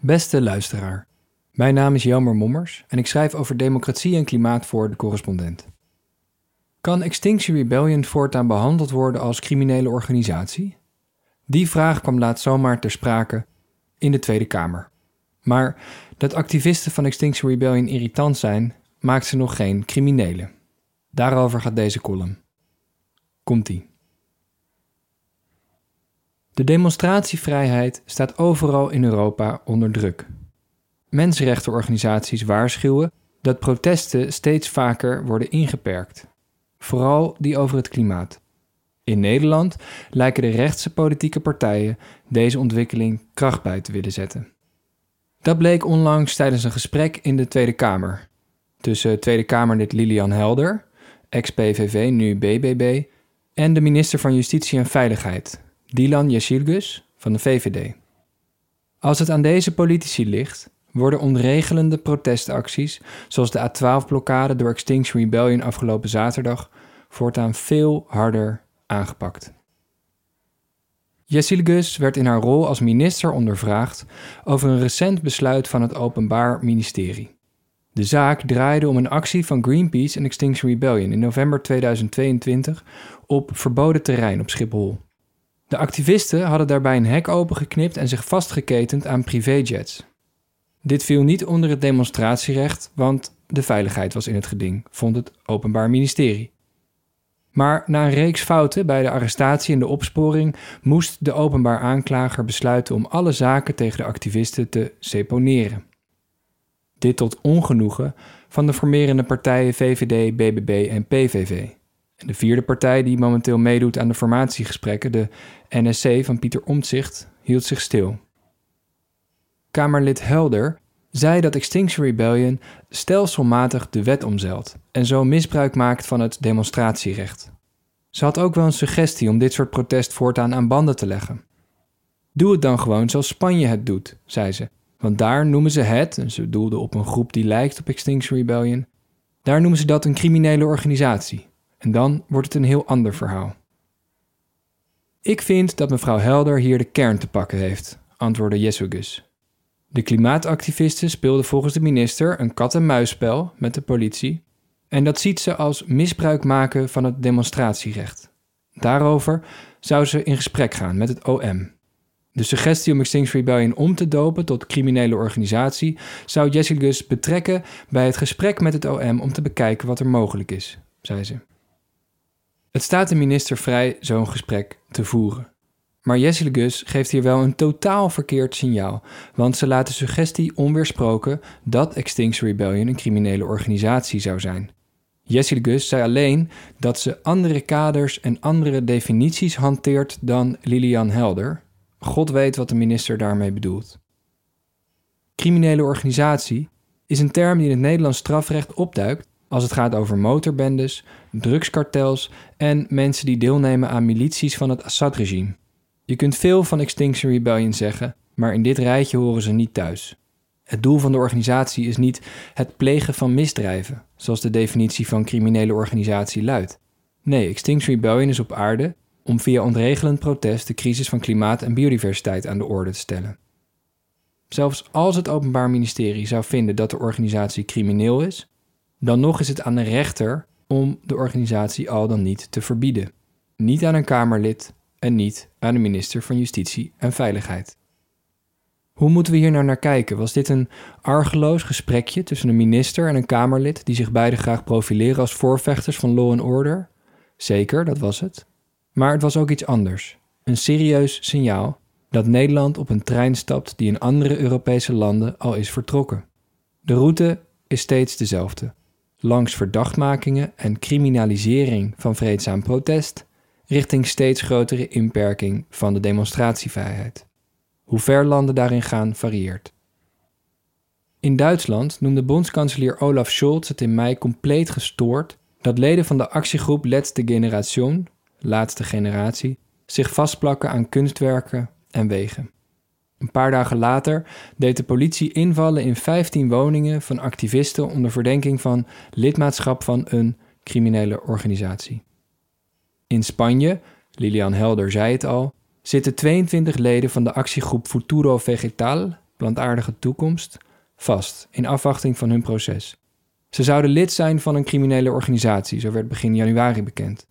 Beste luisteraar, mijn naam is Jelmer Mommers en ik schrijf over democratie en klimaat voor de correspondent. Kan Extinction Rebellion voortaan behandeld worden als criminele organisatie? Die vraag kwam laatst zomaar ter sprake in de Tweede Kamer. Maar dat activisten van Extinction Rebellion irritant zijn, maakt ze nog geen criminelen. Daarover gaat deze column. Komt-ie. De demonstratievrijheid staat overal in Europa onder druk. Mensenrechtenorganisaties waarschuwen dat protesten steeds vaker worden ingeperkt, vooral die over het klimaat. In Nederland lijken de rechtse politieke partijen deze ontwikkeling kracht bij te willen zetten. Dat bleek onlangs tijdens een gesprek in de Tweede Kamer tussen Tweede Kamerlid Lilian Helder, ex-PVV, nu BBB, en de minister van Justitie en Veiligheid, Dilan Yeşilgöz van de VVD. Als het aan deze politici ligt, worden ontregelende protestacties, zoals de A12-blokkade door Extinction Rebellion afgelopen zaterdag, voortaan veel harder aangepakt. Yeşilgöz werd in haar rol als minister ondervraagd over een recent besluit van het Openbaar Ministerie. De zaak draaide om een actie van Greenpeace en Extinction Rebellion in november 2022 op verboden terrein op Schiphol. De activisten hadden daarbij een hek opengeknipt en zich vastgeketend aan privéjets. Dit viel niet onder het demonstratierecht, want de veiligheid was in het geding, vond het Openbaar Ministerie. Maar na een reeks fouten bij de arrestatie en de opsporing moest de openbaar aanklager besluiten om alle zaken tegen de activisten te seponeren. Dit tot ongenoegen van de formerende partijen VVD, BBB en PVV. En de vierde partij die momenteel meedoet aan de formatiegesprekken, de NSC van Pieter Omtzigt, hield zich stil. Kamerlid Helder zei dat Extinction Rebellion stelselmatig de wet omzeilt en zo misbruik maakt van het demonstratierecht. Ze had ook wel een suggestie om dit soort protest voortaan aan banden te leggen. Doe het dan gewoon zoals Spanje het doet, zei ze. Want daar noemen ze het, en ze doelde op een groep die lijkt op Extinction Rebellion, daar noemen ze dat een criminele organisatie. En dan wordt het een heel ander verhaal. Ik vind dat mevrouw Helder hier de kern te pakken heeft, antwoordde Jessugus. De klimaatactivisten speelden volgens de minister een kat-en-muisspel met de politie en dat ziet ze als misbruik maken van het demonstratierecht. Daarover zou ze in gesprek gaan met het OM. De suggestie om Extinction Rebellion om te dopen tot criminele organisatie zou Gus betrekken bij het gesprek met het OM om te bekijken wat er mogelijk is, zei ze. Het staat de minister vrij zo'n gesprek te voeren. Maar Gus geeft hier wel een totaal verkeerd signaal, want ze laat de suggestie onweersproken dat Extinction Rebellion een criminele organisatie zou zijn. Gus zei alleen dat ze andere kaders en andere definities hanteert dan Lilian Helder, God weet wat de minister daarmee bedoelt. Criminele organisatie is een term die in het Nederlands strafrecht opduikt als het gaat over motorbendes, drugskartels en mensen die deelnemen aan milities van het Assad-regime. Je kunt veel van Extinction Rebellion zeggen, maar in dit rijtje horen ze niet thuis. Het doel van de organisatie is niet het plegen van misdrijven, zoals de definitie van criminele organisatie luidt. Nee, Extinction Rebellion is op aarde om via ontregelend protest de crisis van klimaat en biodiversiteit aan de orde te stellen. Zelfs als het Openbaar Ministerie zou vinden dat de organisatie crimineel is, dan nog is het aan de rechter om de organisatie al dan niet te verbieden. Niet aan een Kamerlid en niet aan de minister van Justitie en Veiligheid. Hoe moeten we hier nou naar kijken? Was dit een argeloos gesprekje tussen een minister en een Kamerlid die zich beide graag profileren als voorvechters van law and order? Zeker, dat was het. Maar het was ook iets anders. Een serieus signaal dat Nederland op een trein stapt die in andere Europese landen al is vertrokken. De route is steeds dezelfde. Langs verdachtmakingen en criminalisering van vreedzaam protest, richting steeds grotere inperking van de demonstratievrijheid. Hoe ver landen daarin gaan varieert. In Duitsland noemde bondskanselier Olaf Scholz het in mei compleet gestoord dat leden van de actiegroep Letzte Generation laatste generatie, zich vastplakken aan kunstwerken en wegen. Een paar dagen later deed de politie invallen in 15 woningen van activisten onder verdenking van lidmaatschap van een criminele organisatie. In Spanje, Lilian Helder zei het al, zitten 22 leden van de actiegroep Futuro Vegetal plantaardige toekomst, vast in afwachting van hun proces. Ze zouden lid zijn van een criminele organisatie, zo werd begin januari bekend.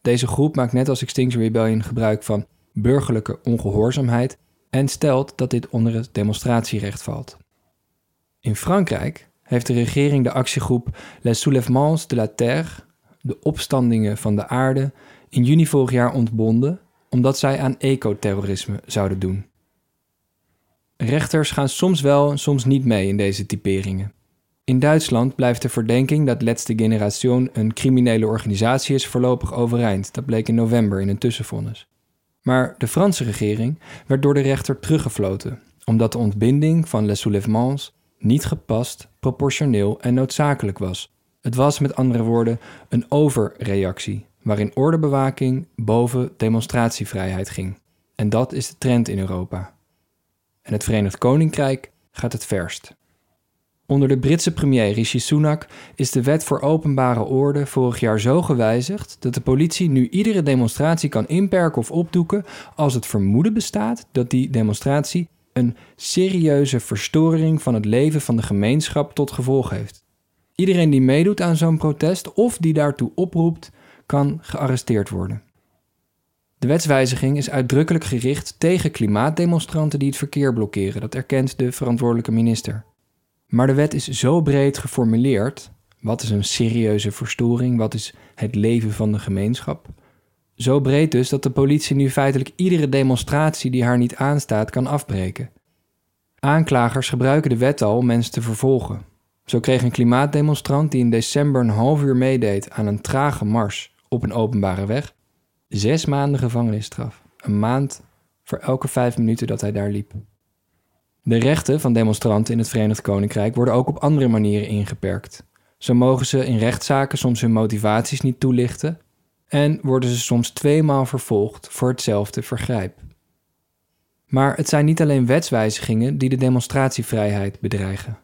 Deze groep maakt net als Extinction Rebellion gebruik van burgerlijke ongehoorzaamheid en stelt dat dit onder het demonstratierecht valt. In Frankrijk heeft de regering de actiegroep Les Soulèvements de la Terre, de opstandingen van de aarde, in juni vorig jaar ontbonden omdat zij aan ecoterrorisme zouden doen. Rechters gaan soms wel en soms niet mee in deze typeringen. In Duitsland blijft de verdenking dat Letzte Generation een criminele organisatie is voorlopig overeind. Dat bleek in november in een tussenvonnis. Maar de Franse regering werd door de rechter teruggefloten, omdat de ontbinding van Les Soulèvements niet gepast, proportioneel en noodzakelijk was. Het was met andere woorden een overreactie, waarin ordebewaking boven demonstratievrijheid ging. En dat is de trend in Europa. En het Verenigd Koninkrijk gaat het verst. Onder de Britse premier Rishi Sunak is de wet voor openbare orde vorig jaar zo gewijzigd dat de politie nu iedere demonstratie kan inperken of opdoeken als het vermoeden bestaat dat die demonstratie een serieuze verstoring van het leven van de gemeenschap tot gevolg heeft. Iedereen die meedoet aan zo'n protest of die daartoe oproept, kan gearresteerd worden. De wetswijziging is uitdrukkelijk gericht tegen klimaatdemonstranten die het verkeer blokkeren, dat erkent de verantwoordelijke minister. Maar de wet is zo breed geformuleerd. Wat is een serieuze verstoring? Wat is het leven van de gemeenschap? Zo breed dus dat de politie nu feitelijk iedere demonstratie die haar niet aanstaat kan afbreken. Aanklagers gebruiken de wet al om mensen te vervolgen. Zo kreeg een klimaatdemonstrant die in december een half uur meedeed aan een trage mars op een openbare weg, zes maanden gevangenisstraf. Een maand voor elke vijf minuten dat hij daar liep. De rechten van demonstranten in het Verenigd Koninkrijk worden ook op andere manieren ingeperkt. Zo mogen ze in rechtszaken soms hun motivaties niet toelichten en worden ze soms tweemaal vervolgd voor hetzelfde vergrijp. Maar het zijn niet alleen wetswijzigingen die de demonstratievrijheid bedreigen.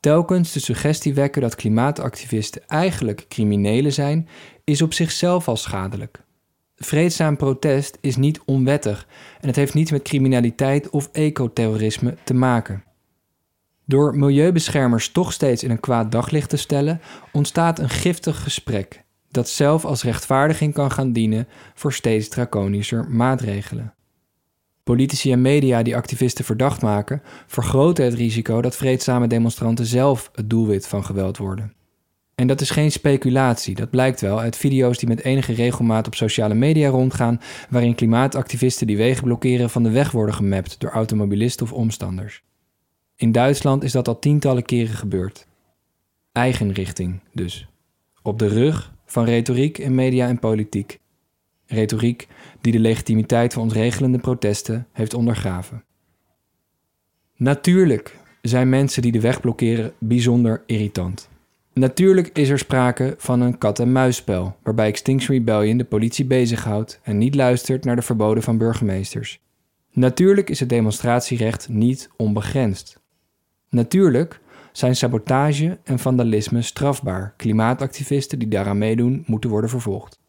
Telkens de suggestie wekken dat klimaatactivisten eigenlijk criminelen zijn, is op zichzelf al schadelijk. Vreedzaam protest is niet onwettig en het heeft niets met criminaliteit of ecoterrorisme te maken. Door milieubeschermers toch steeds in een kwaad daglicht te stellen, ontstaat een giftig gesprek dat zelf als rechtvaardiging kan gaan dienen voor steeds draconischer maatregelen. Politici en media die activisten verdacht maken, vergroten het risico dat vreedzame demonstranten zelf het doelwit van geweld worden. En dat is geen speculatie, dat blijkt wel uit video's die met enige regelmaat op sociale media rondgaan, waarin klimaatactivisten die wegen blokkeren van de weg worden gemapt door automobilisten of omstanders. In Duitsland is dat al tientallen keren gebeurd. Eigenrichting dus. Op de rug van retoriek in media en politiek. Retoriek die de legitimiteit van ontregelende protesten heeft ondergraven. Natuurlijk zijn mensen die de weg blokkeren bijzonder irritant. Natuurlijk is er sprake van een kat-en-muisspel, waarbij Extinction Rebellion de politie bezighoudt en niet luistert naar de verboden van burgemeesters. Natuurlijk is het demonstratierecht niet onbegrensd. Natuurlijk zijn sabotage en vandalisme strafbaar. Klimaatactivisten die daaraan meedoen, moeten worden vervolgd.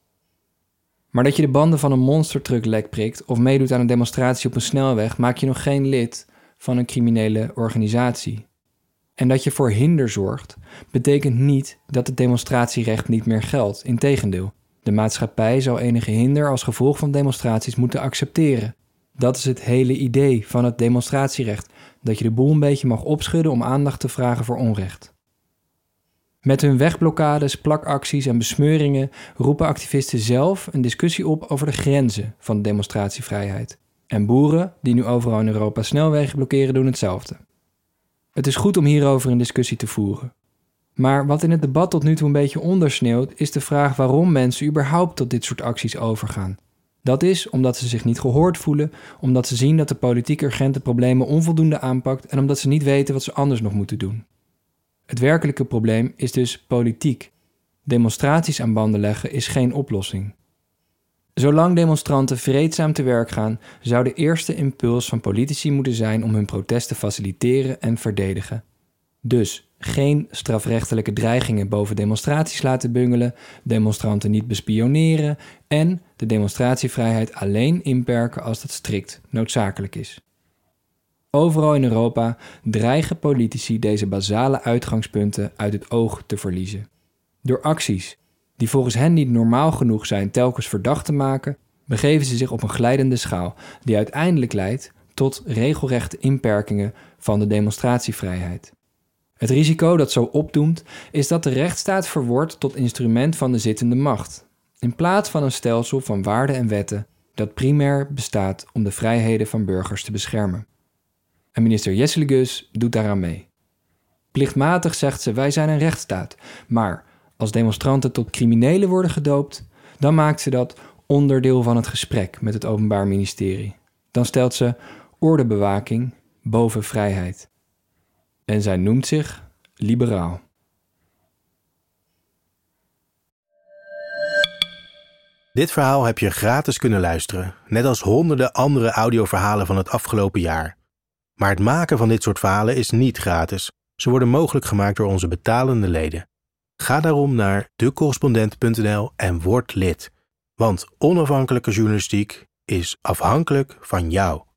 Maar dat je de banden van een monstertruck lek prikt of meedoet aan een demonstratie op een snelweg, maak je nog geen lid van een criminele organisatie. En dat je voor hinder zorgt, betekent niet dat het demonstratierecht niet meer geldt. Integendeel, de maatschappij zou enige hinder als gevolg van demonstraties moeten accepteren. Dat is het hele idee van het demonstratierecht: dat je de boel een beetje mag opschudden om aandacht te vragen voor onrecht. Met hun wegblokkades, plakacties en besmeuringen roepen activisten zelf een discussie op over de grenzen van de demonstratievrijheid. En boeren, die nu overal in Europa snelwegen blokkeren, doen hetzelfde. Het is goed om hierover een discussie te voeren. Maar wat in het debat tot nu toe een beetje ondersneeuwt, is de vraag waarom mensen überhaupt tot dit soort acties overgaan. Dat is omdat ze zich niet gehoord voelen, omdat ze zien dat de politiek urgente problemen onvoldoende aanpakt en omdat ze niet weten wat ze anders nog moeten doen. Het werkelijke probleem is dus politiek. Demonstraties aan banden leggen is geen oplossing. Zolang demonstranten vreedzaam te werk gaan, zou de eerste impuls van politici moeten zijn om hun protest te faciliteren en verdedigen. Dus geen strafrechtelijke dreigingen boven demonstraties laten bungelen, demonstranten niet bespioneren en de demonstratievrijheid alleen inperken als dat strikt noodzakelijk is. Overal in Europa dreigen politici deze basale uitgangspunten uit het oog te verliezen. Door acties die volgens hen niet normaal genoeg zijn telkens verdacht te maken, begeven ze zich op een glijdende schaal die uiteindelijk leidt tot regelrechte inperkingen van de demonstratievrijheid. Het risico dat zo opdoemt is dat de rechtsstaat verwordt tot instrument van de zittende macht, in plaats van een stelsel van waarden en wetten dat primair bestaat om de vrijheden van burgers te beschermen. En minister Jesselgus doet daaraan mee. Plichtmatig zegt ze: wij zijn een rechtsstaat, maar als demonstranten tot criminelen worden gedoopt, dan maakt ze dat onderdeel van het gesprek met het Openbaar Ministerie. Dan stelt ze ordebewaking boven vrijheid. En zij noemt zich liberaal. Dit verhaal heb je gratis kunnen luisteren, net als honderden andere audioverhalen van het afgelopen jaar. Maar het maken van dit soort verhalen is niet gratis. Ze worden mogelijk gemaakt door onze betalende leden. Ga daarom naar decorrespondent.nl en word lid. Want onafhankelijke journalistiek is afhankelijk van jou.